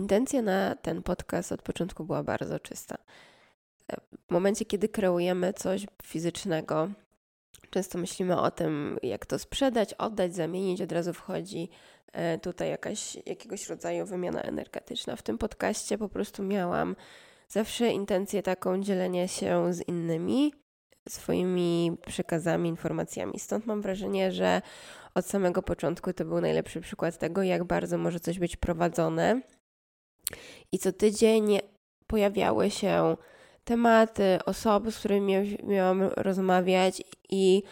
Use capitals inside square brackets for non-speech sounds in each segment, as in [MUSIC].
Intencja na ten podcast od początku była bardzo czysta. W momencie, kiedy kreujemy coś fizycznego, często myślimy o tym, jak to sprzedać, oddać, zamienić, od razu wchodzi e, tutaj jakaś, jakiegoś rodzaju wymiana energetyczna. W tym podcaście po prostu miałam zawsze intencję taką dzielenia się z innymi swoimi przekazami, informacjami. Stąd mam wrażenie, że od samego początku to był najlepszy przykład tego, jak bardzo może coś być prowadzone i co tydzień pojawiały się tematy, osoby, z którymi miałam rozmawiać i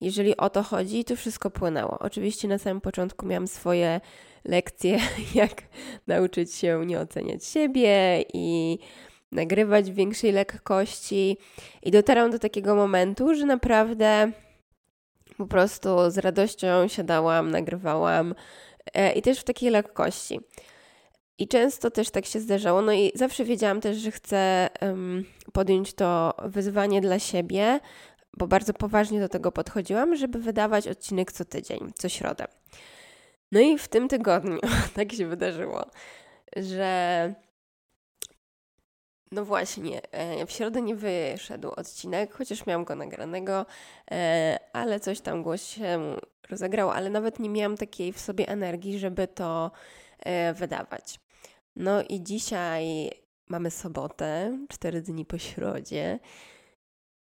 jeżeli o to chodzi, to wszystko płynęło. Oczywiście na samym początku miałam swoje lekcje, [LAUGHS] jak nauczyć się nie oceniać siebie i nagrywać w większej lekkości. I dotarłam do takiego momentu, że naprawdę po prostu z radością siadałam, nagrywałam e, i też w takiej lekkości. I często też tak się zdarzało. No i zawsze wiedziałam też, że chcę um, podjąć to wyzwanie dla siebie, bo bardzo poważnie do tego podchodziłam, żeby wydawać odcinek co tydzień, co środę. No i w tym tygodniu [LAUGHS] tak się wydarzyło, że no właśnie, e, w środę nie wyszedł odcinek, chociaż miałam go nagranego, e, ale coś tam głos się rozegrało, ale nawet nie miałam takiej w sobie energii, żeby to e, wydawać. No i dzisiaj mamy sobotę, cztery dni po środzie.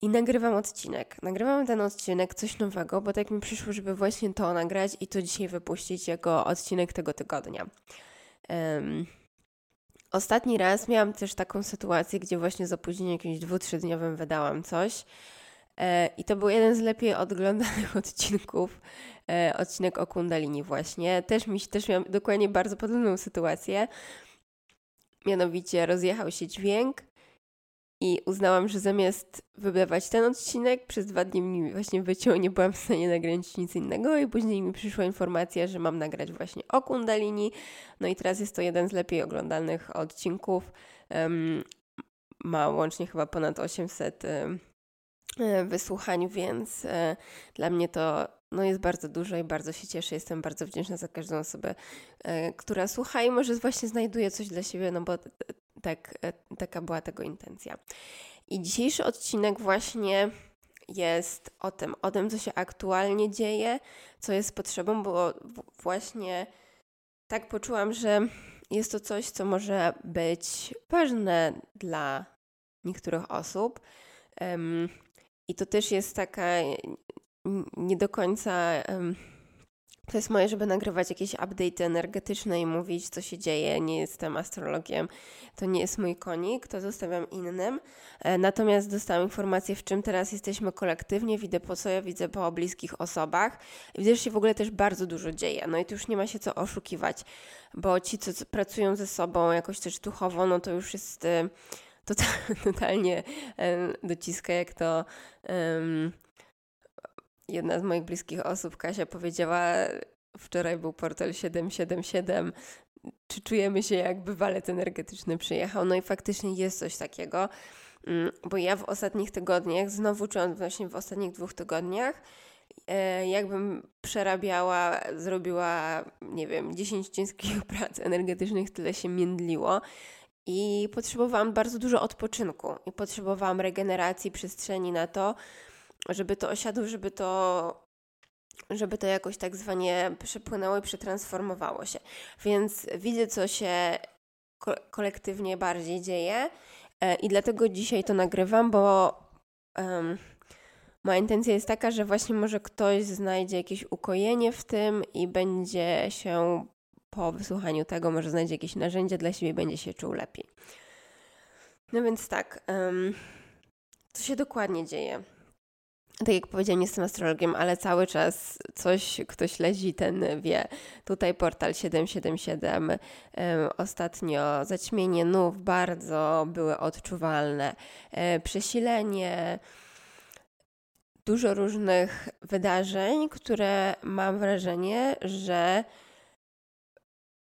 I nagrywam odcinek. Nagrywam ten odcinek, coś nowego, bo tak mi przyszło, żeby właśnie to nagrać i to dzisiaj wypuścić jako odcinek tego tygodnia. Um, ostatni raz miałam też taką sytuację, gdzie właśnie z opóźnieniem jakimś dwu, trzydniowym wydałam coś. E, I to był jeden z lepiej oglądanych [LAUGHS] odcinków, e, odcinek o Kundalini właśnie. Też, mi, też miałam dokładnie bardzo podobną sytuację. Mianowicie rozjechał się dźwięk i uznałam, że zamiast wydawać ten odcinek, przez dwa dni mi właśnie wyciął, nie byłam w stanie nagrać nic innego i później mi przyszła informacja, że mam nagrać właśnie o Kundalini. No i teraz jest to jeden z lepiej oglądanych odcinków. Um, ma łącznie chyba ponad 800 um, wysłuchań, więc e, dla mnie to no jest bardzo dużo i bardzo się cieszę. Jestem bardzo wdzięczna za każdą osobę, e, która słucha i może właśnie znajduje coś dla siebie, no bo tak, e, taka była tego intencja. I dzisiejszy odcinek właśnie jest o tym, o tym, co się aktualnie dzieje, co jest potrzebą, bo właśnie tak poczułam, że jest to coś, co może być ważne dla niektórych osób. Um, I to też jest taka nie do końca to jest moje, żeby nagrywać jakieś update energetyczne i mówić, co się dzieje. Nie jestem astrologiem, to nie jest mój konik, to zostawiam innym. E, natomiast dostałam informację, w czym teraz jesteśmy kolektywnie. Widzę po co ja widzę po bliskich osobach. Widzę, że się w ogóle też bardzo dużo dzieje. No i tu już nie ma się co oszukiwać, bo ci, co pracują ze sobą jakoś też duchowo, no to już jest to [LAUGHS] totalnie dociska, jak to. Um, jedna z moich bliskich osób, Kasia, powiedziała, wczoraj był portal 777, czy czujemy się jakby walet energetyczny przyjechał. No i faktycznie jest coś takiego, mm, bo ja w ostatnich tygodniach, znowu czułam właśnie w ostatnich dwóch tygodniach, e, jakbym przerabiała, zrobiła, nie wiem, 10 ciężkich [LAUGHS] prac energetycznych, tyle się międliło. I potrzebowałam bardzo dużo odpoczynku i potrzebowałam regeneracji przestrzeni na to, żeby to osiadło, żeby to żeby to jakoś tak zwanie przepłynęło i przetransformowało się. Więc widzę, co się ko kolektywnie bardziej dzieje e, i dlatego dzisiaj to nagrywam, bo um, moja intencja jest taka, że właśnie może ktoś znajdzie jakieś ukojenie w tym i będzie się po wysłuchaniu tego, może znajdzie jakieś narzędzie dla siebie i będzie się czuł lepiej. No więc tak, um, co się dokładnie dzieje? Tak jak powiedziałam, nie jestem astrologiem, ale cały czas coś, kto śledzi, ten wie. Tutaj portal 777. Ostatnio zaćmienie nów bardzo były odczuwalne. E, przesilenie, dużo różnych wydarzeń, które mam wrażenie, że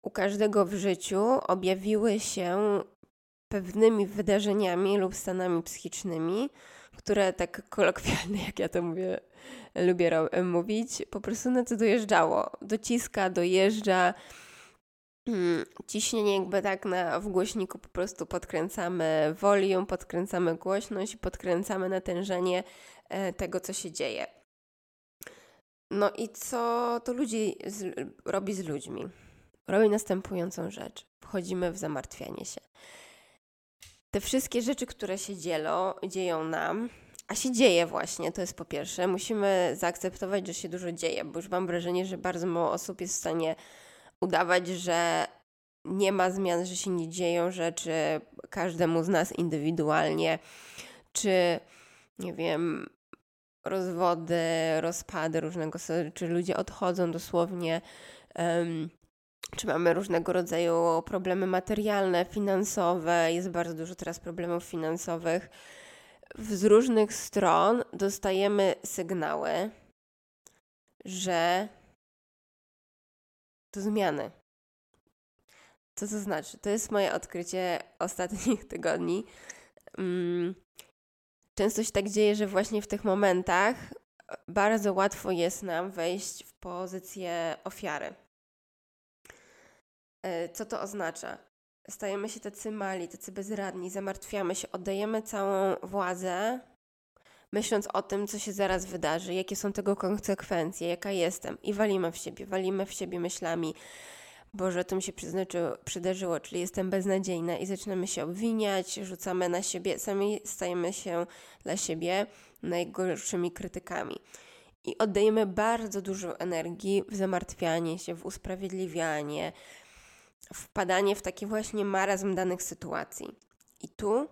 u każdego w życiu objawiły się pewnymi wydarzeniami lub stanami psychicznymi, które tak kolokwialnie, jak ja to mówię, lubię mówić, po prostu na co dojeżdżało. Dociska, dojeżdża. Hmm, ciśnienie jakby tak na, w głośniku po prostu podkręcamy volume, podkręcamy głośność, podkręcamy natężenie e, tego, co się dzieje. No i co to ludzi z, robi z ludźmi? Robi następującą rzecz. Wchodzimy w zamartwianie się te wszystkie rzeczy, które się dzielą, dzieją nam, a się dzieje właśnie, to jest po pierwsze. Musimy zaakceptować, że się dużo dzieje, bo już mam wrażenie, że bardzo mało osób jest w stanie udawać, że nie ma zmian, że się nie dzieją rzeczy każdemu z nas indywidualnie, czy nie wiem, rozwody, rozpady różnego, czy ludzie odchodzą dosłownie. Um, czy mamy różnego rodzaju problemy materialne, finansowe, jest bardzo dużo teraz problemów finansowych. Z różnych stron dostajemy sygnały, że to zmiany. Co to znaczy? To jest moje odkrycie ostatnich [LAUGHS] tygodni. Mm, często się tak dzieje, że właśnie w tych momentach bardzo łatwo jest nam wejść w pozycję ofiary co to oznacza? Stajemy się tacy mali, tacy bezradni, zamartwiamy się, oddajemy całą władzę, myśląc o tym, co się zaraz wydarzy, jakie są tego konsekwencje, jaka jestem, i walimy w siebie, walimy w siebie myślami. Boże, to mi się przydarzyło, czyli jestem beznadziejna i zaczynamy się obwiniać, rzucamy na siebie, sami stajemy się dla siebie najgorszymi krytykami. I oddajemy bardzo dużo energii w zamartwianie się, w usprawiedliwianie, wpadanie w taki właśnie marazm danych sytuacji. I tu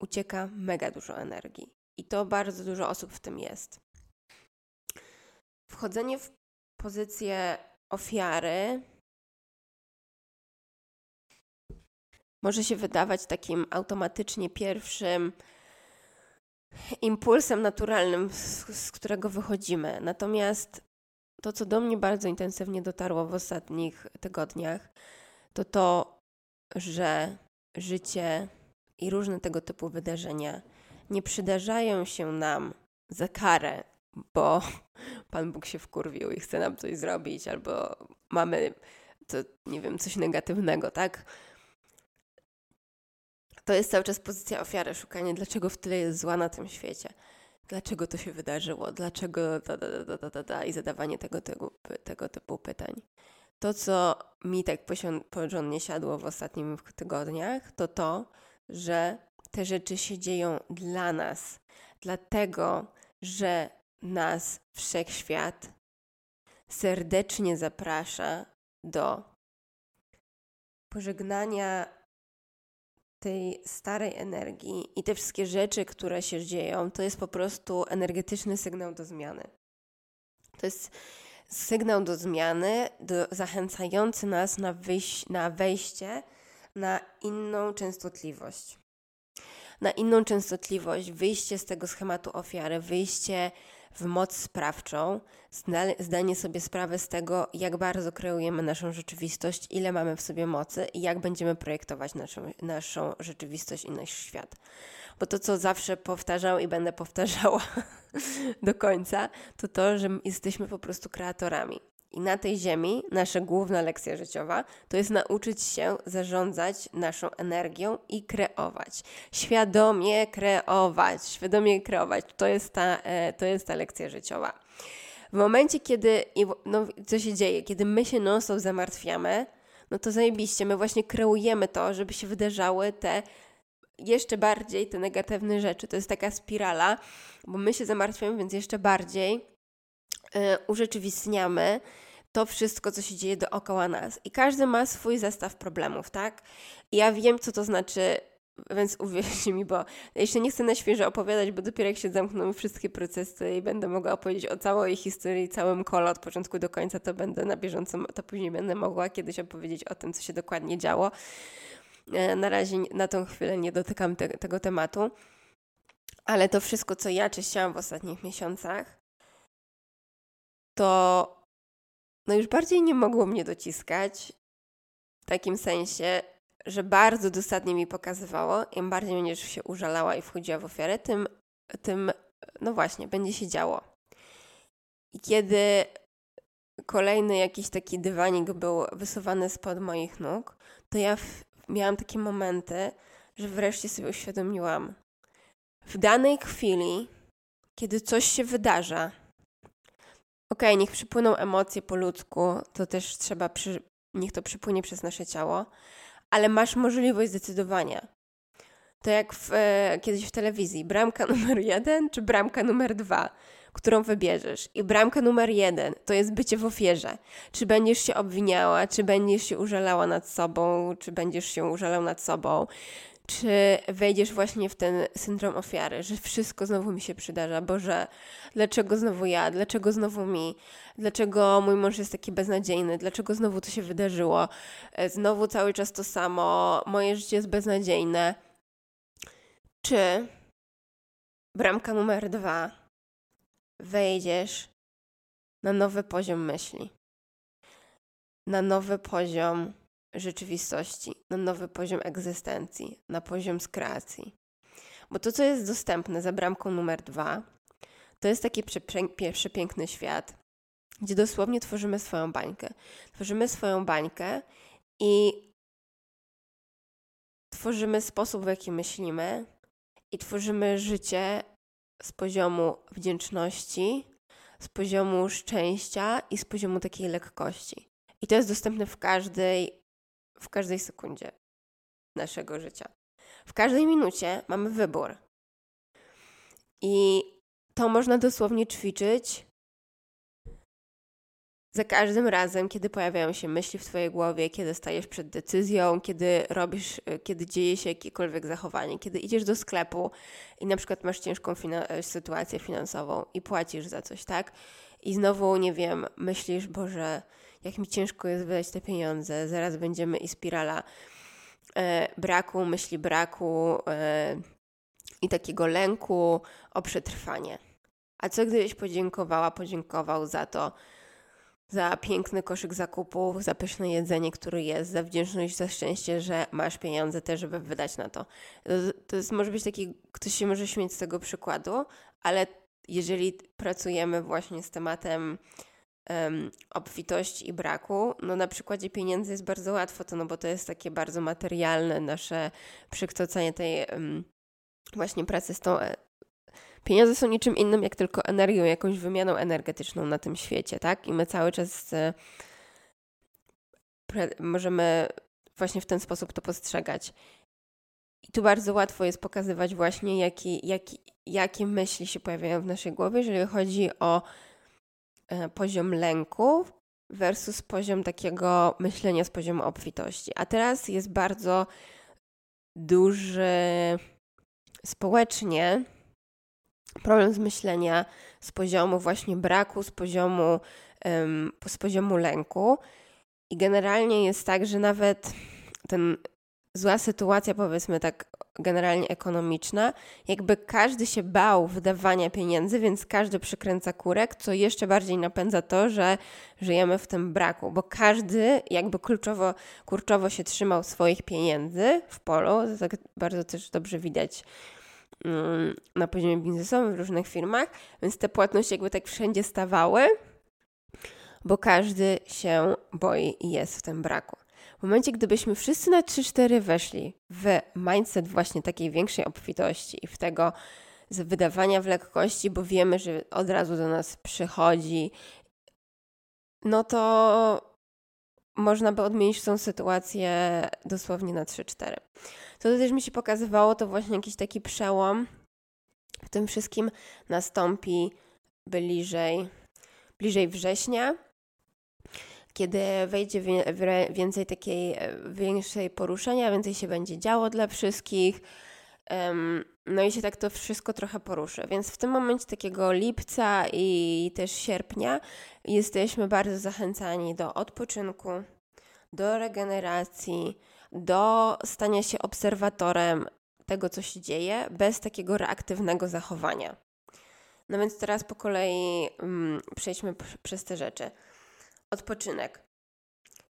ucieka mega dużo energii. I to bardzo dużo osób w tym jest. Wchodzenie w pozycję ofiary może się wydawać takim automatycznie pierwszym impulsem naturalnym, z, z którego wychodzimy. Natomiast to, co do mnie bardzo intensywnie dotarło w ostatnich tygodniach, to to, że życie i różne tego typu wydarzenia nie przydarzają się nam za karę, bo [LAUGHS] Pan Bóg się wkurwił i chce nam coś zrobić, albo mamy, to, nie wiem, coś negatywnego, tak? To jest cały czas pozycja ofiary, szukanie, dlaczego w tyle jest zła na tym świecie dlaczego to się wydarzyło, dlaczego da, da, da, da, da, da i zadawanie tego, tego, tego typu pytań. To, co mi tak porządnie siadło w ostatnich tygodniach, to to, że te rzeczy się dzieją dla nas, dlatego, że nas wszechświat serdecznie zaprasza do pożegnania tej starej energii i te wszystkie rzeczy, które się dzieją, to jest po prostu energetyczny sygnał do zmiany. To jest sygnał do zmiany, do, zachęcający nas na, wyjś, na wejście na inną częstotliwość. Na inną częstotliwość, wyjście z tego schematu ofiary, wyjście w moc sprawczą, zdanie sobie sprawy z tego, jak bardzo kreujemy naszą rzeczywistość, ile mamy w sobie mocy i jak będziemy projektować naszą, naszą rzeczywistość i nasz świat. Bo to, co zawsze powtarzam i będę powtarzała [LAUGHS] do końca, to to, że jesteśmy po prostu kreatorami. I na tej ziemi nasza główna lekcja życiowa to jest nauczyć się zarządzać naszą energią i kreować. Świadomie kreować, świadomie kreować. To jest ta, e, to jest ta lekcja życiowa. W momencie, kiedy, no, co się dzieje, kiedy my się non-stop zamartwiamy, no to zajebiście, my właśnie kreujemy to, żeby się wydarzały te jeszcze bardziej te negatywne rzeczy. To jest taka spirala, bo my się zamartwiamy, więc jeszcze bardziej urzeczywistniamy to wszystko, co się dzieje dookoła nas. I każdy ma swój zestaw problemów, tak? I ja wiem, co to znaczy więc uwierzcie mi, bo jeszcze nie chcę na świeżo opowiadać, bo dopiero jak się zamkną wszystkie procesy i będę mogła opowiedzieć o całej historii, całym kole od początku do końca, to będę na bieżąco, to później będę mogła kiedyś opowiedzieć o tym, co się dokładnie działo. E, na razie na tą chwilę nie dotykam te, tego tematu, ale to wszystko, co ja czyściłam w ostatnich miesiącach, to no już bardziej nie mogło mnie dociskać w takim sensie, że bardzo dosadnie mi pokazywało, im bardziej będziesz się użalała i wchodziła w ofiarę, tym, tym no właśnie, będzie się działo. I kiedy kolejny jakiś taki dywanik był wysuwany spod moich nóg, to ja w, miałam takie momenty, że wreszcie sobie uświadomiłam, w danej chwili, kiedy coś się wydarza, okej, okay, niech przypłyną emocje po ludzku, to też trzeba, przy, niech to przypłynie przez nasze ciało, ale masz możliwość zdecydowania. To jak w, e, kiedyś w telewizji, bramka [LAUGHS] numer jeden czy bramka numer dwa, którą wybierzesz. I bramka numer jeden to jest bycie w ofierze. Czy będziesz się obwiniała, czy będziesz się użalała nad sobą, czy będziesz się użalał nad sobą, czy wejdziesz właśnie w ten syndrom ofiary, że wszystko znowu mi się przydarza, Boże, dlaczego znowu ja, dlaczego znowu mi, dlaczego mój mąż jest taki beznadziejny, dlaczego znowu to się wydarzyło, e, znowu cały czas to samo, moje życie jest beznadziejne. Czy bramka numer dwa, wejdziesz na nowy poziom myśli, na nowy poziom rzeczywistości, na nowy poziom egzystencji, na poziom kreacji. Bo to, co jest dostępne za bramką numer dwa, to jest taki przepiękny świat, gdzie dosłownie tworzymy swoją bańkę. Tworzymy swoją bańkę i tworzymy sposób, w jaki myślimy, i tworzymy życie z poziomu wdzięczności, z poziomu szczęścia i z poziomu takiej lekkości. I to jest dostępne w każdej w każdej sekundzie naszego życia. W każdej minucie mamy wybór. I to można dosłownie ćwiczyć za każdym razem, kiedy pojawiają się myśli w Twojej głowie, kiedy stajesz przed decyzją, kiedy robisz, kiedy dzieje się jakiekolwiek zachowanie, kiedy idziesz do sklepu i na przykład masz ciężką fina sytuację finansową i płacisz za coś, tak? I znowu, nie wiem, myślisz, Boże, jak mi ciężko jest wydać te pieniądze, zaraz będziemy i spirala e, braku, myśli braku e, i takiego lęku o przetrwanie. A co gdybyś podziękowała, podziękował za to, za piękny koszyk zakupów, za pyszne jedzenie, które jest, za wdzięczność, za szczęście, że masz pieniądze też, żeby wydać na to. To, to jest, może być taki, ktoś się może śmieć z tego przykładu, ale jeżeli pracujemy właśnie z tematem um, i braku. No na przykładzie pieniędzy jest bardzo łatwo to, no bo to jest takie bardzo materialne nasze przykształcenie tej um, właśnie pracy z tą e, Pieniądze są niczym innym, jak tylko energią, jakąś wymianą energetyczną na tym świecie, tak? I my cały czas e, możemy właśnie w ten sposób to postrzegać. I tu bardzo łatwo jest pokazywać właśnie, jaki, jaki, jakie myśli się pojawiają w naszej głowie, jeżeli chodzi o poziom lęku versus poziom takiego myślenia z poziomu obfitości. A teraz jest bardzo duży społecznie problem z myślenia z poziomu właśnie braku, z poziomu, z poziomu lęku. I generalnie jest tak, że nawet ten zła sytuacja, powiedzmy tak generalnie ekonomiczna, jakby każdy się bał wydawania pieniędzy, więc każdy przykręca kurek, co jeszcze bardziej napędza to, że żyjemy w tym braku, bo każdy jakby kluczowo, kurczowo się trzymał swoich pieniędzy w polu, to tak bardzo też dobrze widać mm, na poziomie biznesowym w różnych firmach, więc te płatności jakby tak wszędzie stawały, bo każdy się boi i jest w tym braku. W momencie, gdybyśmy wszyscy na 3-4 weszli w mindset właśnie takiej większej obfitości i w tego wydawania w lekkości, bo wiemy, że od razu do nas przychodzi, no to można by odmienić tą sytuację dosłownie na 3-4. To też mi się pokazywało, to właśnie jakiś taki przełom w tym wszystkim nastąpi bliżej, bliżej września, kiedy wejdzie więcej takiej e, większej poruszenia, więcej się będzie działo dla wszystkich. No i się tak to wszystko trochę poruszy. Więc w tym momencie takiego lipca i też sierpnia jesteśmy bardzo zachęcani do odpoczynku, do regeneracji, do stania się obserwatorem tego, co się dzieje, bez takiego reaktywnego zachowania. No więc teraz po kolei um, przejdźmy przez te rzeczy. Odpoczynek.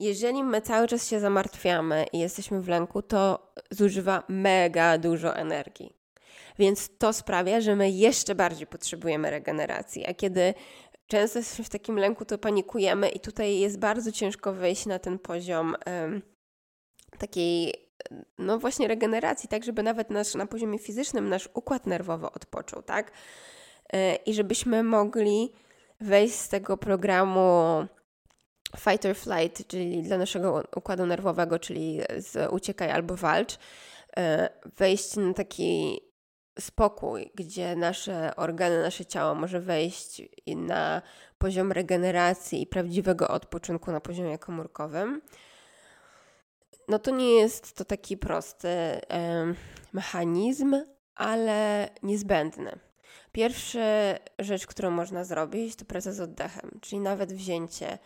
Jeżeli my cały czas się zamartwiamy i jesteśmy w lęku, to zużywa mega dużo energii. Więc to sprawia, że my jeszcze bardziej potrzebujemy regeneracji. A kiedy często jesteśmy w takim lęku, to panikujemy, i tutaj jest bardzo ciężko wejść na ten poziom takiej, no właśnie, regeneracji, tak, żeby nawet nasz, na poziomie fizycznym nasz układ nerwowy odpoczął, tak? E, I żebyśmy mogli wejść z tego programu fight or flight, czyli dla naszego układu nerwowego, czyli z uciekaj albo walcz, e, wejść na taki spokój, gdzie nasze organy, nasze ciało może wejść na poziom regeneracji i prawdziwego odpoczynku na poziomie komórkowym, no to nie jest to taki prosty e, mechanizm, ale niezbędny. Pierwsza rzecz, którą można zrobić, to praca z oddechem, czyli nawet wzięcie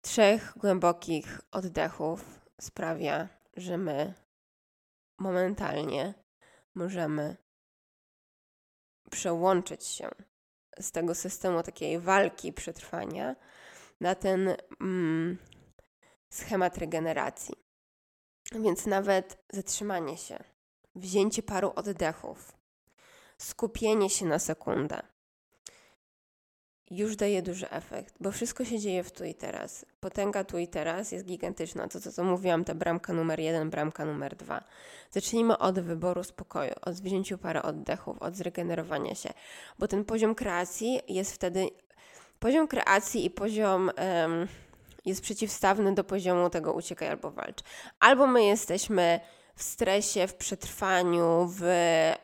trzech głębokich oddechów sprawia, że my momentalnie możemy przełączyć się z tego systemu takiej walki przetrwania na ten mm, schemat regeneracji. Więc nawet zatrzymanie się, wzięcie paru oddechów, skupienie się na sekundę, już daje duży efekt, bo wszystko się dzieje w tu i teraz. Potęga tu i teraz jest gigantyczna. To, co, co mówiłam, ta bramka numer jeden, bramka numer dwa. Zacznijmy od wyboru spokoju, od wzięciu parę oddechów, od zregenerowania się, bo ten poziom kreacji jest wtedy. Poziom kreacji i poziom. Um, jest przeciwstawny do poziomu tego uciekaj albo walcz. Albo my jesteśmy w stresie, w przetrwaniu, w...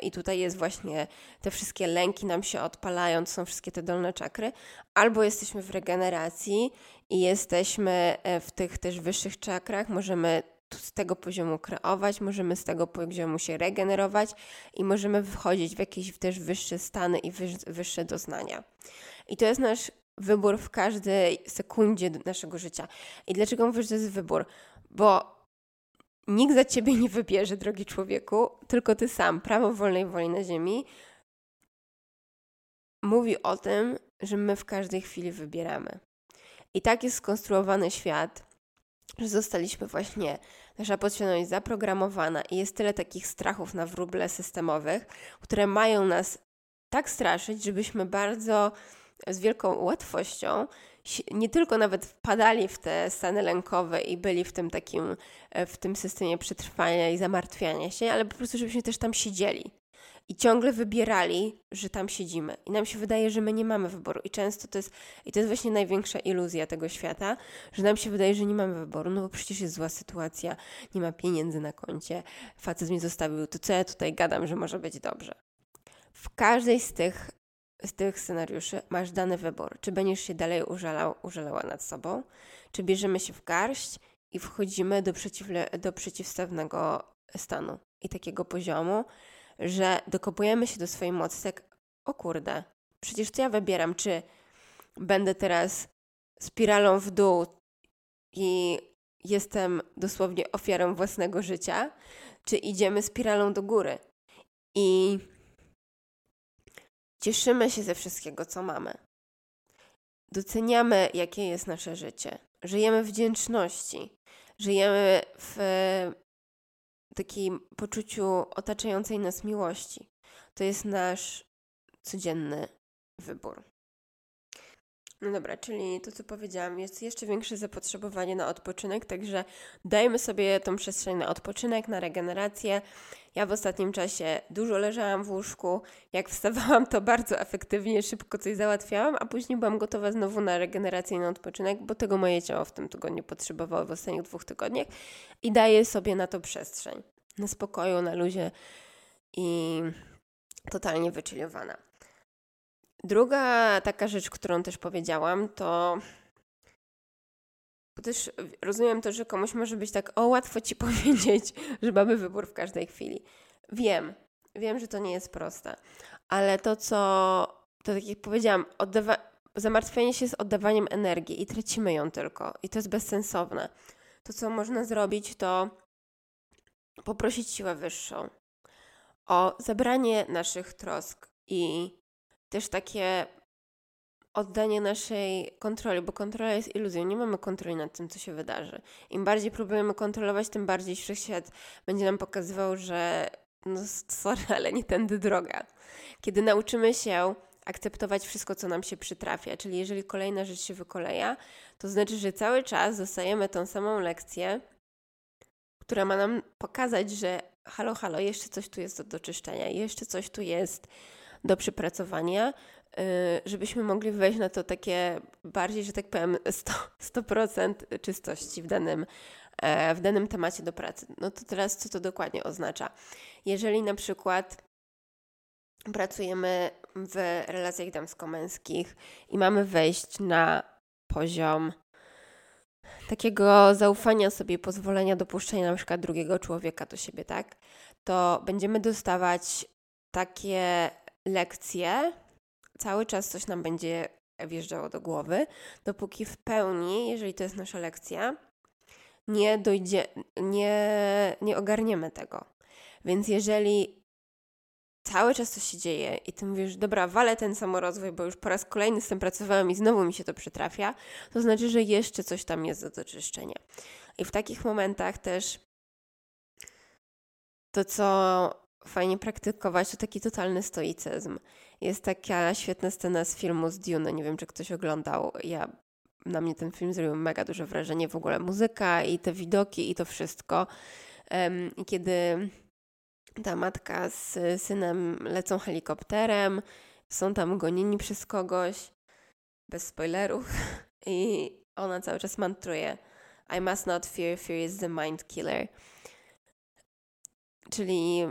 i tutaj jest właśnie te wszystkie lęki nam się odpalają, to są wszystkie te dolne czakry, albo jesteśmy w regeneracji i jesteśmy e, w tych też wyższych czakrach, możemy z tego poziomu kreować, możemy z tego poziomu się regenerować i możemy wchodzić w jakieś też wyższe stany i wyższe doznania. I to jest nasz wybór w każdej sekundzie naszego życia. I dlaczego mówię, że to jest wybór? Bo Nikt za ciebie nie wybierze, drogi człowieku, tylko ty sam. Prawo wolnej woli na ziemi mówi o tym, że my w każdej chwili wybieramy. I tak jest skonstruowany świat, że zostaliśmy właśnie, nasza podświadomość zaprogramowana i jest tyle takich strachów na wróble systemowych, które mają nas tak straszyć, żebyśmy bardzo z wielką łatwością nie tylko nawet wpadali w te stany lękowe i byli w tym takim, e, w tym systemie przetrwania i zamartwiania się, ale po prostu, żebyśmy też tam siedzieli. I ciągle wybierali, że tam siedzimy. I nam się wydaje, że my nie mamy wyboru. I często to jest, i to jest właśnie największa iluzja tego świata, że nam się wydaje, że nie mamy wyboru, no bo przecież jest zła sytuacja, nie ma pieniędzy na koncie, facet mnie zostawił, to co ja tutaj gadam, że może być dobrze. W każdej z tych z tych scenariuszy masz dany wybór. Czy będziesz się dalej użalał, użalała nad sobą, czy bierzemy się w garść i wchodzimy do, przeciwle, do przeciwstawnego stanu i takiego poziomu, że dokopujemy się do swojej mocy, tak, o kurde, przecież to ja wybieram, czy będę teraz spiralą w dół i jestem dosłownie ofiarą własnego życia, czy idziemy spiralą do góry. I Cieszymy się ze wszystkiego, co mamy. Doceniamy, jakie jest nasze życie. Żyjemy w wdzięczności. Żyjemy w takim poczuciu otaczającej nas miłości. To jest nasz codzienny wybór. No dobra, czyli to, co powiedziałam, jest jeszcze większe zapotrzebowanie na odpoczynek, także dajmy sobie tą przestrzeń na odpoczynek, na regenerację. Ja w ostatnim czasie dużo leżałam w łóżku. Jak wstawałam, to bardzo efektywnie, szybko coś załatwiałam, a później byłam gotowa znowu na regenerację i na odpoczynek, bo tego moje ciało w tym tygodniu potrzebowało w ostatnich dwóch tygodniach i daję sobie na to przestrzeń. Na spokoju, na luzie i totalnie wycziliowana. Druga taka rzecz, którą też powiedziałam, to też rozumiem to, że komuś może być tak, o łatwo ci [LAUGHS] powiedzieć, że mamy wybór w każdej chwili. Wiem, wiem, że to nie jest proste, ale to, co, to tak jak powiedziałam, oddawa- zamartwienie się jest oddawaniem energii i tracimy ją tylko, i to jest bezsensowne. To, co można zrobić, to poprosić siłę wyższą o zabranie naszych trosk i też takie oddanie naszej kontroli, bo kontrola jest iluzją. Nie mamy kontroli nad tym, co się wydarzy. Im bardziej próbujemy kontrolować, tym bardziej wszechświat będzie nam pokazywał, że no sorry, ale nie tędy droga. Kiedy nauczymy się akceptować wszystko, co nam się przytrafia, czyli jeżeli kolejna rzecz się wykoleja, to znaczy, że cały czas dostajemy tą samą lekcję, która ma nam pokazać, że halo, halo, jeszcze coś tu jest do doczyszczenia, jeszcze coś tu jest do przepracowania, y, żebyśmy mogli wejść na to takie bardziej, że tak powiem, [LAUGHS] 100%, 100% czystości w danym, e, w danym temacie do pracy. No to teraz co to dokładnie oznacza? Jeżeli na przykład pracujemy w relacjach damsko-męskich i mamy wejść na poziom takiego zaufania sobie, pozwolenia, dopuszczenia na przykład drugiego człowieka do siebie, tak? To będziemy dostawać takie lekcje, cały czas coś nam będzie wjeżdżało do głowy, dopóki w pełni, jeżeli to jest nasza lekcja, nie dojdzie, nie, nie ogarniemy tego. Więc jeżeli cały czas coś się dzieje i ty mówisz, dobra, walę ten samorozwój, bo już po raz kolejny z tym pracowałam i znowu mi się to przytrafia, to znaczy, że jeszcze coś tam jest do doczyszczenia. I w takich momentach też to, co fajnie praktykować, to taki totalny stoicyzm. Jest taka świetna scena z filmu z Dune, nie wiem, czy ktoś oglądał. Ja, na mnie ten film zrobił mega duże wrażenie, w ogóle muzyka i te widoki i to wszystko. Kiedy ta matka z synem lecą helikopterem, są tam gonieni przez kogoś, bez spoilerów, [LAUGHS] i ona cały czas mantruje I must not fear, fear is the mind killer. Czyli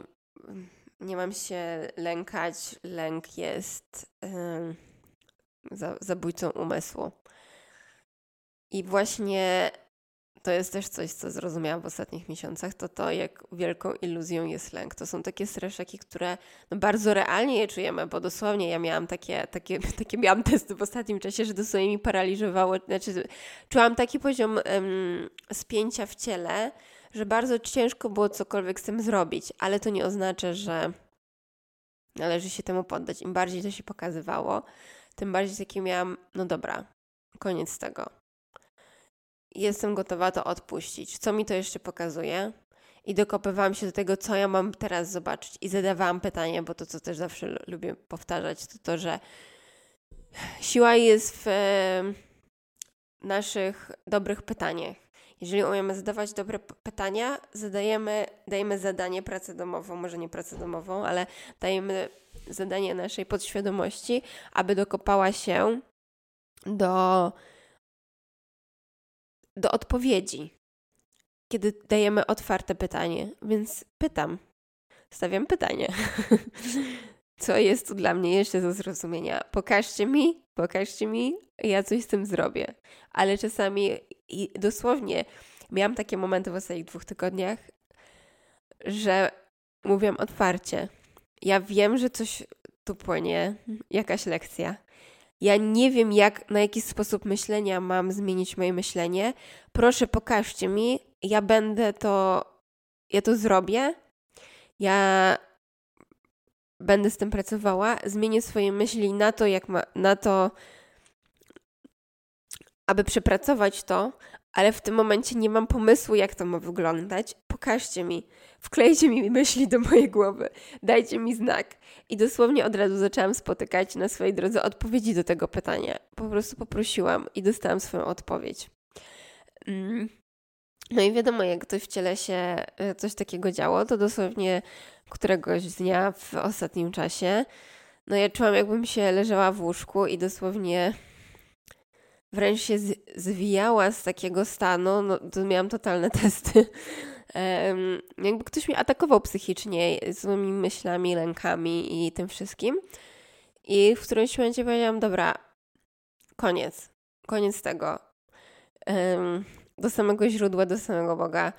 nie mam się lękać, lęk jest zabójcą umysłu. I właśnie to jest też coś, co zrozumiałam w ostatnich miesiącach, to to, jak wielką iluzją jest lęk. To są takie streszaki, które no bardzo realnie je czujemy, bo dosłownie ja miałam takie, takie, [LAUGHS] takie miałam testy w ostatnim czasie, że dosłownie mi paraliżowało, znaczy czułam taki poziom um, spięcia w ciele, że bardzo ciężko było cokolwiek z tym zrobić, ale to nie oznacza, że należy się temu poddać. Im bardziej to się pokazywało, tym bardziej takie miałam, no dobra, koniec tego jestem gotowa to odpuścić. Co mi to jeszcze pokazuje? I dokopywałam się do tego, co ja mam teraz zobaczyć. I zadawałam pytanie, bo to, co też zawsze lubię powtarzać, to to, że siła jest w naszych dobrych pytaniach. Jeżeli umiemy zadawać dobre pytania, zadajemy, dajemy zadanie, pracę domową, może nie pracę domową, ale dajemy zadanie naszej podświadomości, aby dokopała się do do odpowiedzi, kiedy dajemy otwarte pytanie. Więc pytam, stawiam pytanie. [LAUGHS] Co jest tu dla mnie jeszcze do zrozumienia? Pokażcie mi, pokażcie mi, ja coś z tym zrobię. Ale czasami i dosłownie miałam takie momenty w ostatnich dwóch tygodniach, że mówię otwarcie. Ja wiem, że coś tu płynie, jakaś lekcja, ja nie wiem, jak, na jaki sposób myślenia mam zmienić moje myślenie. Proszę, pokażcie mi. Ja będę to, ja to zrobię. Ja będę z tym pracowała. Zmienię swoje myśli na to, jak ma, na to, aby przepracować to, ale w tym momencie nie mam pomysłu, jak to ma wyglądać. Pokażcie mi, wklejcie mi myśli do mojej głowy, dajcie mi znak. I dosłownie od razu zaczęłam spotykać na swojej drodze odpowiedzi do tego pytania. Po prostu poprosiłam i dostałam swoją odpowiedź. Mm. No i wiadomo, jak ktoś w ciele się e, coś takiego działo, to dosłownie któregoś dnia w ostatnim czasie, no ja czułam, jakbym się leżała w łóżku i dosłownie wręcz się zwijała z takiego stanu, no to miałam totalne [LAUGHS] testy. Jakby ktoś mnie atakował psychicznie złymi myślami, lękami i tym wszystkim. I w którymś momencie powiedziałam, dobra, koniec, koniec tego. Do samego źródła, do samego Boga.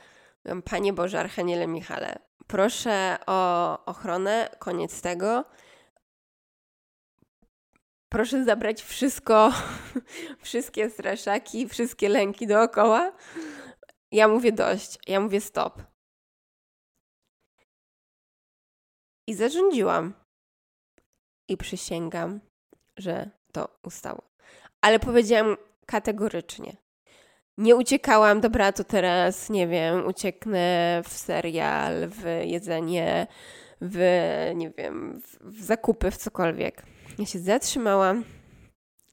Panie Boże, Archaniele Michale, proszę o ochronę, koniec tego. Proszę zabrać wszystko, [LAUGHS] wszystkie straszaki, wszystkie lęki dookoła. Ja mówię dość, ja mówię stop. I zarządziłam. I przysięgam, że to ustało. Ale powiedziałam kategorycznie. Nie uciekałam, dobra, to teraz, nie wiem, ucieknę w serial, w jedzenie, w, nie wiem, w, w zakupy, w cokolwiek. Ja się zatrzymałam,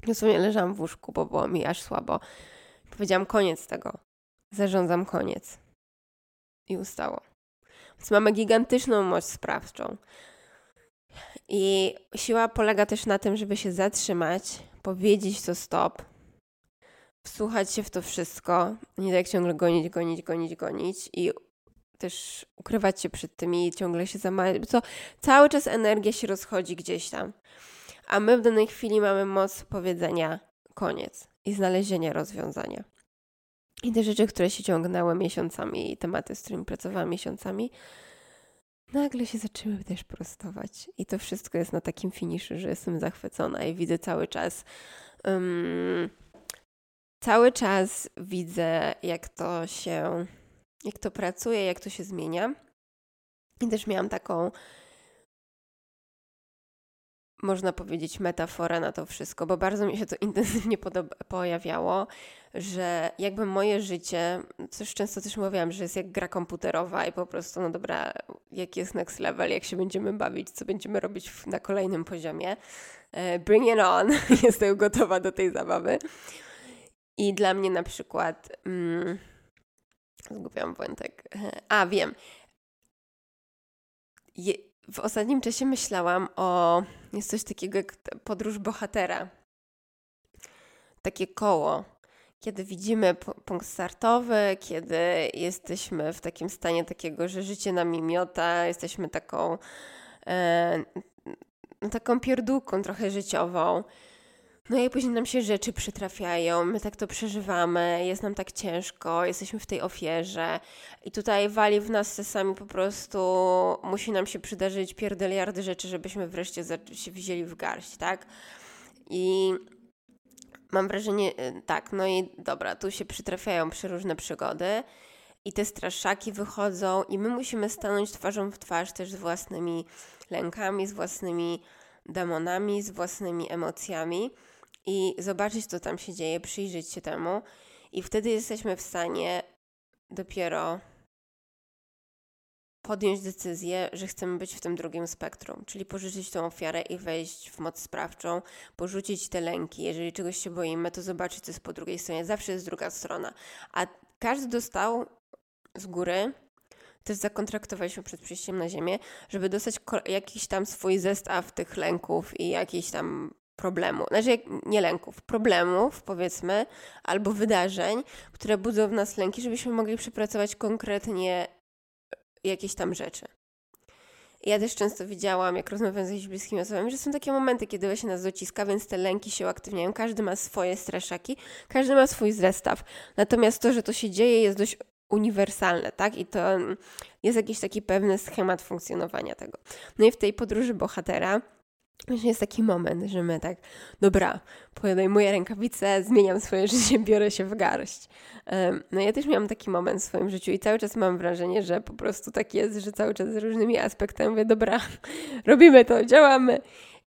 dosłownie leżałam w łóżku, bo było mi aż słabo. Powiedziałam, koniec tego. Zarządzam koniec. I ustało. Więc mamy gigantyczną moc sprawczą. I siła polega też na tym, żeby się zatrzymać, powiedzieć to stop, wsłuchać się w to wszystko, nie tak ciągle gonić, gonić, gonić, gonić i też ukrywać się przed tym i ciągle się zamawiać, co cały czas energia się rozchodzi gdzieś tam. A my w danej chwili mamy moc powiedzenia koniec i znalezienia rozwiązania. I te rzeczy, które się ciągnęły miesiącami, i tematy, z którymi pracowałam miesiącami, nagle się zaczęły też prostować. I to wszystko jest na takim finiszu, że jestem zachwycona i widzę cały czas. Um, cały czas widzę, jak to się, jak to pracuje, jak to się zmienia. I też miałam taką można powiedzieć, metafora na to wszystko, bo bardzo mi się to [LAUGHS] intensywnie pojawiało, że jakby moje życie, coś często też mówiłam, że jest jak gra komputerowa i po prostu, no dobra, jaki jest next level, jak się będziemy bawić, co będziemy robić na kolejnym poziomie. E, bring it on, [LAUGHS] jestem gotowa do tej zabawy. I dla mnie na przykład, mm, zgubiłam wątek, a wiem, Je, w ostatnim czasie myślałam o. Jest coś takiego jak podróż bohatera. Takie koło. Kiedy widzimy punkt startowy, kiedy jesteśmy w takim stanie takiego, że życie nami miota, jesteśmy taką, e, taką pierdółką trochę życiową no i później nam się rzeczy przytrafiają, my tak to przeżywamy, jest nam tak ciężko, jesteśmy w tej ofierze i tutaj wali w nas czasami po prostu, musi nam się przydarzyć pierdeliardy rzeczy, żebyśmy wreszcie się wzięli w garść, tak? I mam wrażenie, y, tak, no i dobra, tu się przytrafiają przeróżne przygody i te straszaki wychodzą i my musimy stanąć twarzą w twarz też z własnymi lękami, z własnymi demonami, z własnymi emocjami i zobaczyć, co tam się dzieje, przyjrzeć się temu, i wtedy jesteśmy w stanie dopiero podjąć decyzję, że chcemy być w tym drugim spektrum, czyli porzucić tą ofiarę i wejść w moc sprawczą, porzucić te lęki. Jeżeli czegoś się boimy, to zobaczyć, co jest po drugiej stronie. Zawsze jest druga strona. A każdy dostał z góry, też zakontraktowaliśmy przed przyjściem na Ziemię, żeby dostać jakiś tam swój zestaw tych lęków i jakiś tam problemu, znaczy nie lęków, problemów powiedzmy, albo wydarzeń, które budzą w nas lęki, żebyśmy mogli przepracować konkretnie jakieś tam rzeczy. Ja też często widziałam, jak rozmawiam z jakimiś bliskimi osobami, że są takie momenty, kiedy właśnie nas dociska, więc te lęki się uaktywniają. Każdy ma swoje straszaki, każdy ma swój zestaw. Natomiast to, że to się dzieje, jest dość uniwersalne, tak? I to jest jakiś taki pewny schemat funkcjonowania tego. No i w tej podróży bohatera Właśnie jest taki moment, że my tak, dobra, podejmuję rękawice, zmieniam swoje życie, [LAUGHS] biorę się w garść. No ja też miałam taki moment w swoim życiu i cały czas mam wrażenie, że po prostu tak jest, że cały czas z różnymi aspektami mówię, dobra, [LAUGHS] robimy to, działamy.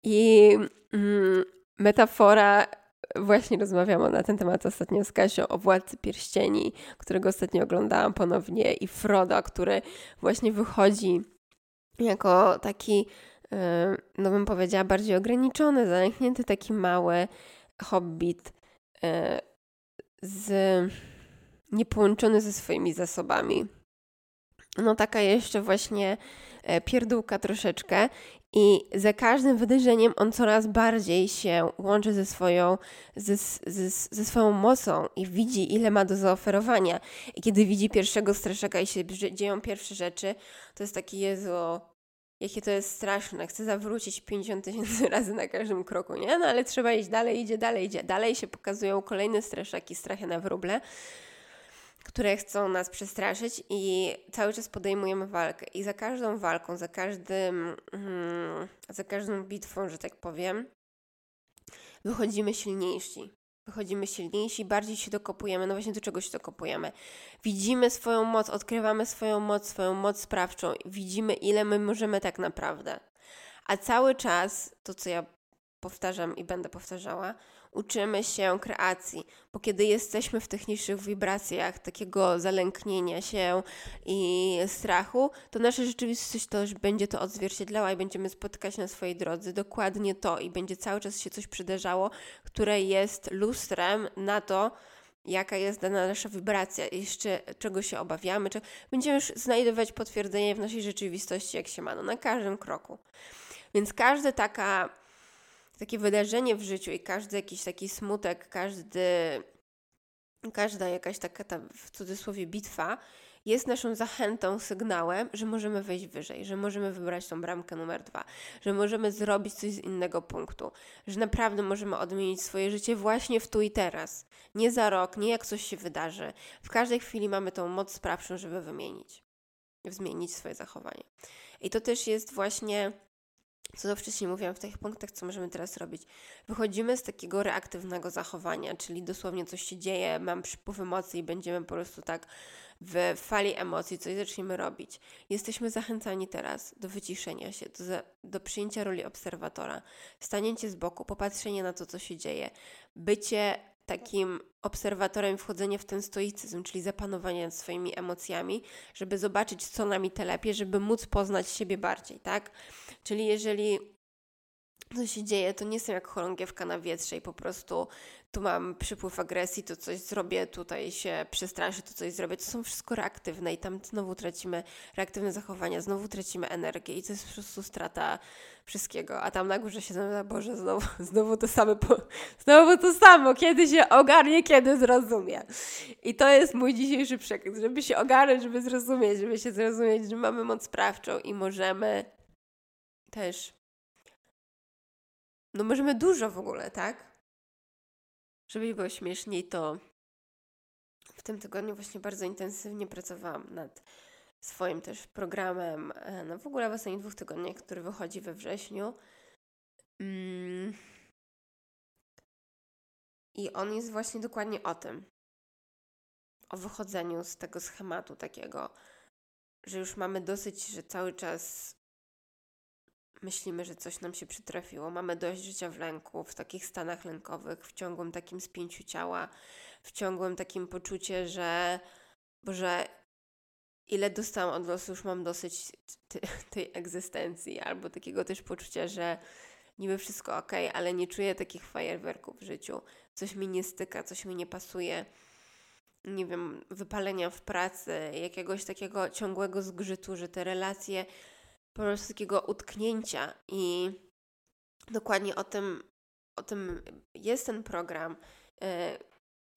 I mm, metafora, właśnie rozmawiałam na ten temat ostatnio z Kasią o Władcy Pierścieni, którego ostatnio oglądałam ponownie i Frodo, który właśnie wychodzi jako taki no bym powiedziała, bardziej ograniczony, zamknięty, taki mały hobbit e, z niepołączony ze swoimi zasobami. No taka jeszcze właśnie e, pierdółka troszeczkę i za każdym wydarzeniem on coraz bardziej się łączy ze swoją, ze, ze, ze swoją mocą i widzi, ile ma do zaoferowania. I kiedy widzi pierwszego straszaka i się dzieją pierwsze rzeczy, to jest taki Jezu, jakie to jest straszne, chcę zawrócić 50 tysięcy [LAUGHS] razy na każdym kroku, nie? No ale trzeba iść dalej, idzie dalej, idzie dalej, się pokazują kolejne straszaki, strachy na wróble. które chcą nas przestraszyć i cały czas podejmujemy walkę. I za każdą walką, za każdym, mm, za każdą bitwą, że tak powiem, wychodzimy silniejsi. Wychodzimy silniejsi, bardziej się dokopujemy, no właśnie do czego się dokopujemy. Widzimy swoją moc, odkrywamy swoją moc, swoją moc sprawczą, widzimy ile my możemy tak naprawdę. A cały czas, to co ja powtarzam i będę powtarzała, uczymy się kreacji, bo kiedy jesteśmy w tych niższych wibracjach takiego zalęknienia się i strachu, to nasza rzeczywistość też będzie to odzwierciedlała i będziemy spotykać na swojej drodze dokładnie to i będzie cały czas się coś przydarzało, które jest lustrem na to, jaka jest dana nasza wibracja, jeszcze czego się obawiamy, czy będziemy już znajdować potwierdzenie w naszej rzeczywistości, jak się ma, no, na każdym kroku. Więc każda taka takie wydarzenie w życiu i każdy jakiś taki smutek, każdy, każda jakaś taka ta, w cudzysłowie bitwa jest naszą zachętą, sygnałem, że możemy wejść wyżej, że możemy wybrać tą bramkę numer dwa, że możemy zrobić coś z innego punktu, że naprawdę możemy odmienić swoje życie właśnie w tu i teraz. Nie za rok, nie jak coś się wydarzy. W każdej chwili mamy tą moc sprawczą, żeby wymienić, zmienić swoje zachowanie. I to też jest właśnie co to wcześniej mówiłam w tych punktach, co możemy teraz robić. Wychodzimy z takiego reaktywnego zachowania, czyli dosłownie coś się dzieje, mam przypływ emocji i będziemy po prostu tak w fali emocji coś zaczniemy robić. Jesteśmy zachęcani teraz do wyciszenia się, do, do przyjęcia roli obserwatora, stanięcie z boku, popatrzenie na to, co się dzieje, bycie takim obserwatorem wchodzenie w ten stoicyzm, czyli zapanowanie nad swoimi emocjami, żeby zobaczyć, co nami telepie, żeby móc poznać siebie bardziej, tak? Czyli jeżeli co się dzieje, to nie jestem jak chorągiewka na wietrze i po prostu tu mam przypływ agresji, to coś zrobię, tutaj się przestraszę, to coś zrobię. To są wszystko reaktywne i tam znowu tracimy reaktywne zachowania, znowu tracimy energię i to jest po prostu strata wszystkiego. A tam na górze się zamiast, Boże, znowu, [LAUGHS] znowu to samo, znowu to samo, kiedy się ogarnie, kiedy zrozumie. I to jest mój dzisiejszy przekaz, żeby się ogarnąć, żeby zrozumieć, żeby się zrozumieć, że mamy moc sprawczą i możemy też no możemy dużo w ogóle, tak? Żeby było śmieszniej, to w tym tygodniu właśnie bardzo intensywnie pracowałam nad swoim też programem, e, no w ogóle w ostatnich dwóch tygodniach, który wychodzi we wrześniu. Mm. I on jest właśnie dokładnie o tym. O wychodzeniu z tego schematu takiego, że już mamy dosyć, że cały czas myślimy, że coś nam się przytrafiło, mamy dość życia w lęku, w takich stanach lękowych, w ciągłym takim spięciu ciała, w ciągłym takim poczucie, że Boże, ile dostałam od losu, już mam dosyć [LAUGHS] tej egzystencji, albo takiego też poczucia, że niby wszystko ok, ale nie czuję takich fajerwerków w życiu. Coś mi nie styka, coś mi nie pasuje. Nie wiem, wypalenia w pracy, jakiegoś takiego ciągłego zgrzytu, że te relacje po prostu takiego utknięcia i dokładnie o tym, o tym jest ten program. E,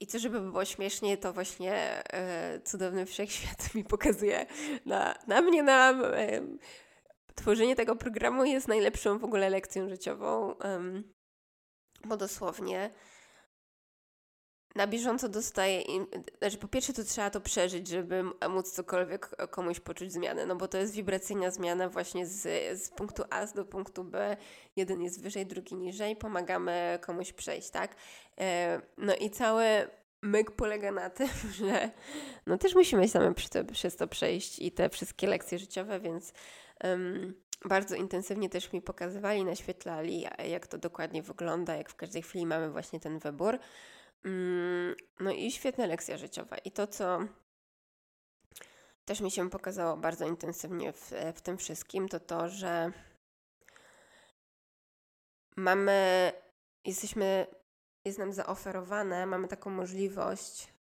I co, żeby było śmiesznie, to właśnie e, cudowny wszechświat [LAUGHS] mi pokazuje na, na mnie, na tworzenie tego programu jest najlepszą w ogóle lekcją życiową, bo dosłownie na bieżąco dostaję, znaczy po pierwsze to trzeba to przeżyć, żeby móc cokolwiek komuś poczuć zmianę, no bo to jest wibracyjna zmiana właśnie z, z punktu A do punktu B, jeden jest wyżej, drugi niżej, pomagamy komuś przejść, tak? E, no i cały myk polega na tym, [LAUGHS] że no też musimy sami przez to przejść i te wszystkie lekcje życiowe, więc um, bardzo intensywnie też mi pokazywali, naświetlali, jak to dokładnie wygląda, jak w każdej chwili mamy właśnie ten wybór. Mm, no i świetna lekcja życiowa. I to, co też mi się pokazało bardzo intensywnie w, w tym wszystkim, to to, że mamy, jesteśmy, jest nam zaoferowane, mamy taką możliwość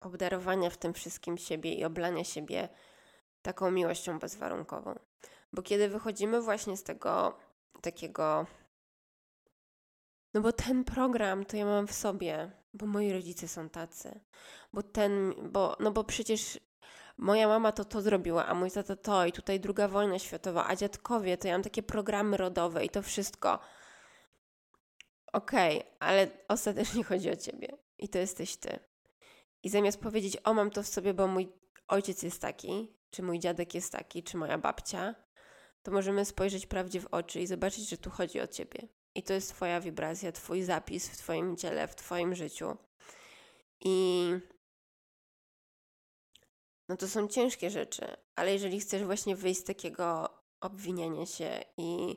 obdarowania w tym wszystkim siebie i oblania siebie taką miłością bezwarunkową. Bo kiedy wychodzimy właśnie z tego takiego no bo ten program to ja mam w sobie, bo moi rodzice są tacy. Bo ten, bo, no bo przecież moja mama to to zrobiła, a mój tata to i tutaj druga wojna światowa, a dziadkowie to ja mam takie programy rodowe i to wszystko. Okej, okay, ale ostatecznie [LAUGHS] chodzi o ciebie i to jesteś ty. I zamiast powiedzieć, o mam to w sobie, bo mój ojciec jest taki, czy mój dziadek jest taki, czy moja babcia, to możemy spojrzeć prawdzie w oczy i zobaczyć, że tu chodzi o ciebie. I to jest Twoja wibracja, Twój zapis w Twoim ciele, w Twoim życiu. I no to są ciężkie rzeczy, ale jeżeli chcesz właśnie wyjść z takiego obwiniania się i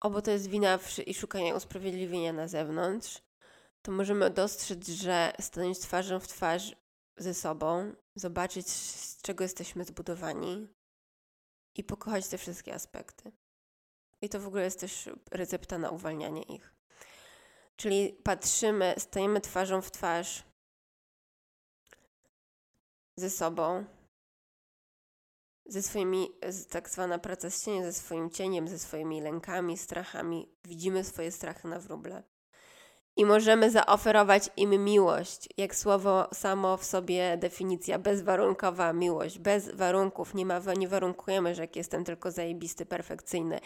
obo to jest wina i szukania usprawiedliwienia na zewnątrz, to możemy dostrzec, że stanąć twarzą w twarz ze sobą, zobaczyć, z czego jesteśmy zbudowani i pokochać te wszystkie aspekty. I to w ogóle jest też recepta na uwalnianie ich. Czyli patrzymy, stajemy twarzą w twarz ze sobą, ze swoimi, tak zwana praca z cieniem, ze swoim cieniem, ze swoimi lękami, strachami. Widzimy swoje strachy na wróble. I możemy zaoferować im miłość, jak słowo samo w sobie definicja, bezwarunkowa miłość, bez warunków. Nie, ma, nie warunkujemy, że jak jestem tylko zajebisty, perfekcyjny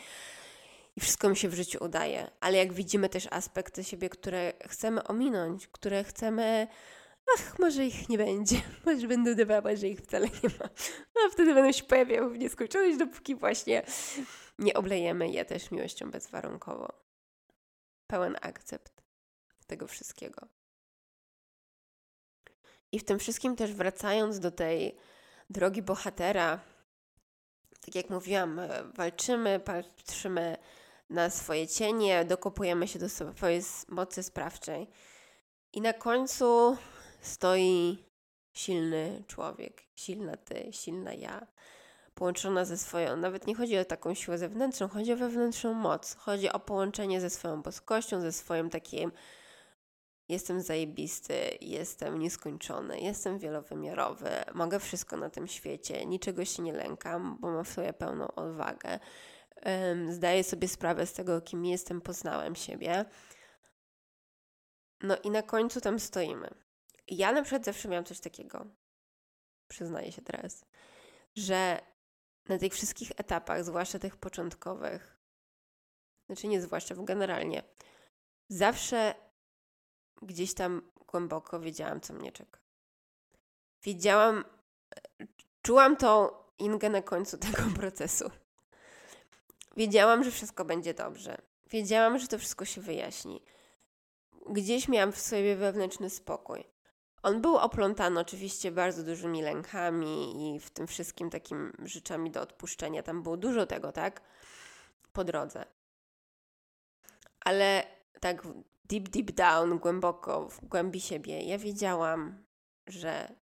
i wszystko mi się w życiu udaje. Ale jak widzimy też aspekty siebie, które chcemy ominąć, które chcemy ach, może ich nie będzie, [LAUGHS] może będę udawała, że ich wcale nie ma. No, a wtedy będą się pojawiały w nieskończoność, dopóki właśnie nie oblejemy je też miłością bezwarunkową. Pełen akcept tego wszystkiego. I w tym wszystkim też wracając do tej drogi bohatera, tak jak mówiłam, walczymy, patrzymy na swoje cienie, dokopujemy się do swojej mocy sprawczej. I na końcu stoi silny człowiek, silna ty, silna ja, połączona ze swoją, nawet nie chodzi o taką siłę zewnętrzną, chodzi o wewnętrzną moc, chodzi o połączenie ze swoją boskością, ze swoim takim jestem zajebisty, jestem nieskończony, jestem wielowymiarowy, mogę wszystko na tym świecie, niczego się nie lękam, bo mam w sobie pełną odwagę. Zdaję sobie sprawę z tego, kim jestem, poznałem siebie. No i na końcu tam stoimy. Ja na przykład zawsze miałam coś takiego, przyznaję się teraz, że na tych wszystkich etapach, zwłaszcza tych początkowych, znaczy nie zwłaszcza, generalnie, zawsze gdzieś tam głęboko wiedziałam, co mnie czeka. Wiedziałam, czułam tą ingę na końcu tego [LAUGHS] procesu. Wiedziałam, że wszystko będzie dobrze. Wiedziałam, że to wszystko się wyjaśni. Gdzieś miałam w sobie wewnętrzny spokój. On był oplątany oczywiście bardzo dużymi lękami i w tym wszystkim takim rzeczami do odpuszczenia. Tam było dużo tego, tak? Po drodze. Ale tak deep, deep down, głęboko, w głębi siebie, ja wiedziałam, że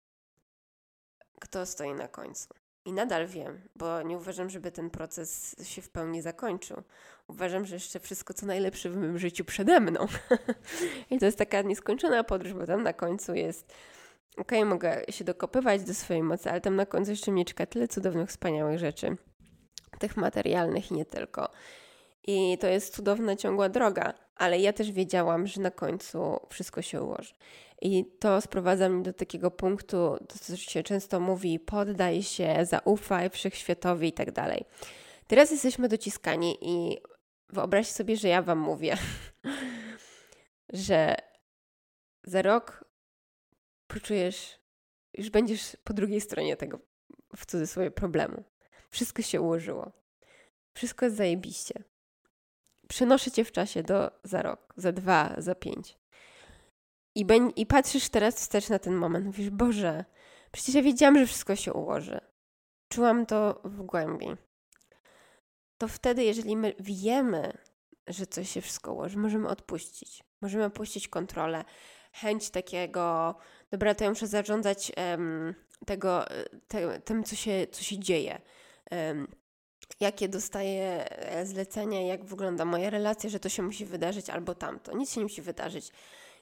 kto stoi na końcu. I nadal wiem, bo nie uważam, żeby ten proces się w pełni zakończył. Uważam, że jeszcze wszystko co najlepsze w moim życiu przede mną. [LAUGHS] I to jest taka nieskończona podróż, bo tam na końcu jest okej, okay, mogę się dokopywać do swojej mocy, ale tam na końcu jeszcze mnie czeka tyle cudownych, wspaniałych rzeczy. Tych materialnych i nie tylko. I to jest cudowna, ciągła droga, ale ja też wiedziałam, że na końcu wszystko się ułoży. I to sprowadza mnie do takiego punktu, co się często mówi, poddaj się, zaufaj wszechświatowi i tak dalej. Teraz jesteśmy dociskani i wyobraź sobie, że ja Wam mówię, [LAUGHS] że za rok poczujesz, już będziesz po drugiej stronie tego, w cudzysłowie, problemu. Wszystko się ułożyło. Wszystko jest zajebiście. Przenoszę cię w czasie do za rok, za dwa, za pięć. I, ben, I patrzysz teraz wstecz na ten moment. Mówisz, Boże, przecież ja wiedziałam, że wszystko się ułoży. Czułam to w głębi. To wtedy, jeżeli my wiemy, że coś się wszystko ułoży, możemy odpuścić. Możemy opuścić kontrolę, chęć takiego, dobra, to ja muszę zarządzać um, tego, te, tym, co się, co się dzieje. Um, jakie dostaję e, zlecenia, jak wygląda moja relacja, że to się musi wydarzyć albo tamto. Nic się nie musi wydarzyć.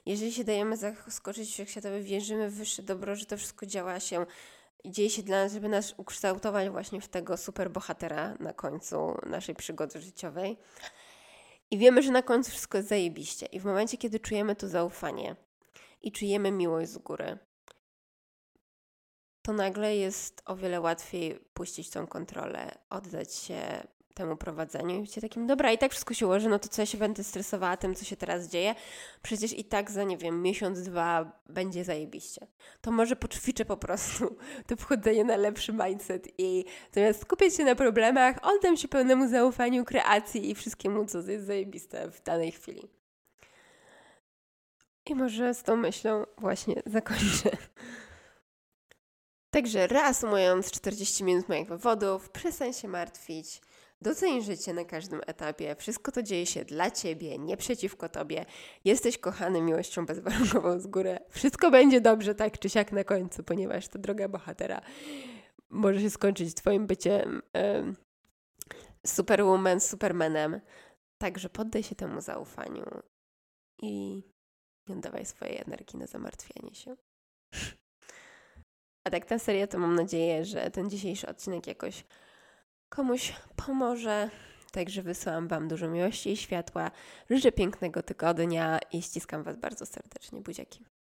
Jeżeli się dajemy zaskoczyć wszechświatowi, wierzymy w wyższe dobro, że to wszystko działa się i dzieje się dla nas, żeby nas ukształtować właśnie w tego super bohatera na końcu naszej przygody życiowej. I wiemy, że na końcu wszystko jest zajebiście. I w momencie, kiedy czujemy to zaufanie i czujemy miłość z góry, to nagle jest o wiele łatwiej puścić tą kontrolę, oddać się temu prowadzeniu i bycie takim, dobra, i tak wszystko się ułoży, no to co ja się będę stresowała tym, co się teraz dzieje? Przecież i tak za, nie wiem, miesiąc, dwa będzie zajebiście. To może poćwiczę po prostu [LAUGHS] to wchodzenie na lepszy mindset i zamiast skupiać się na problemach, oddam się pełnemu zaufaniu, kreacji i wszystkiemu, co jest zajebiste w danej chwili. I może z tą myślą właśnie zakończę. [LAUGHS] Także reasumując 40 minut moich wywodów, przestań się martwić, doceń życie na każdym etapie, wszystko to dzieje się dla Ciebie, nie przeciwko Tobie, jesteś kochany miłością bezwarunkową z góry, wszystko będzie dobrze tak czy siak na końcu, ponieważ ta droga bohatera może się skończyć Twoim byciem um, superwoman, supermanem, także poddaj się temu zaufaniu i nie oddawaj swojej energii na zamartwianie się. A tak na serio to mam nadzieję, że ten dzisiejszy odcinek jakoś komuś pomoże. Także wysyłam Wam dużo miłości i światła. Życzę pięknego tygodnia i ściskam Was bardzo serdecznie. Buziaki.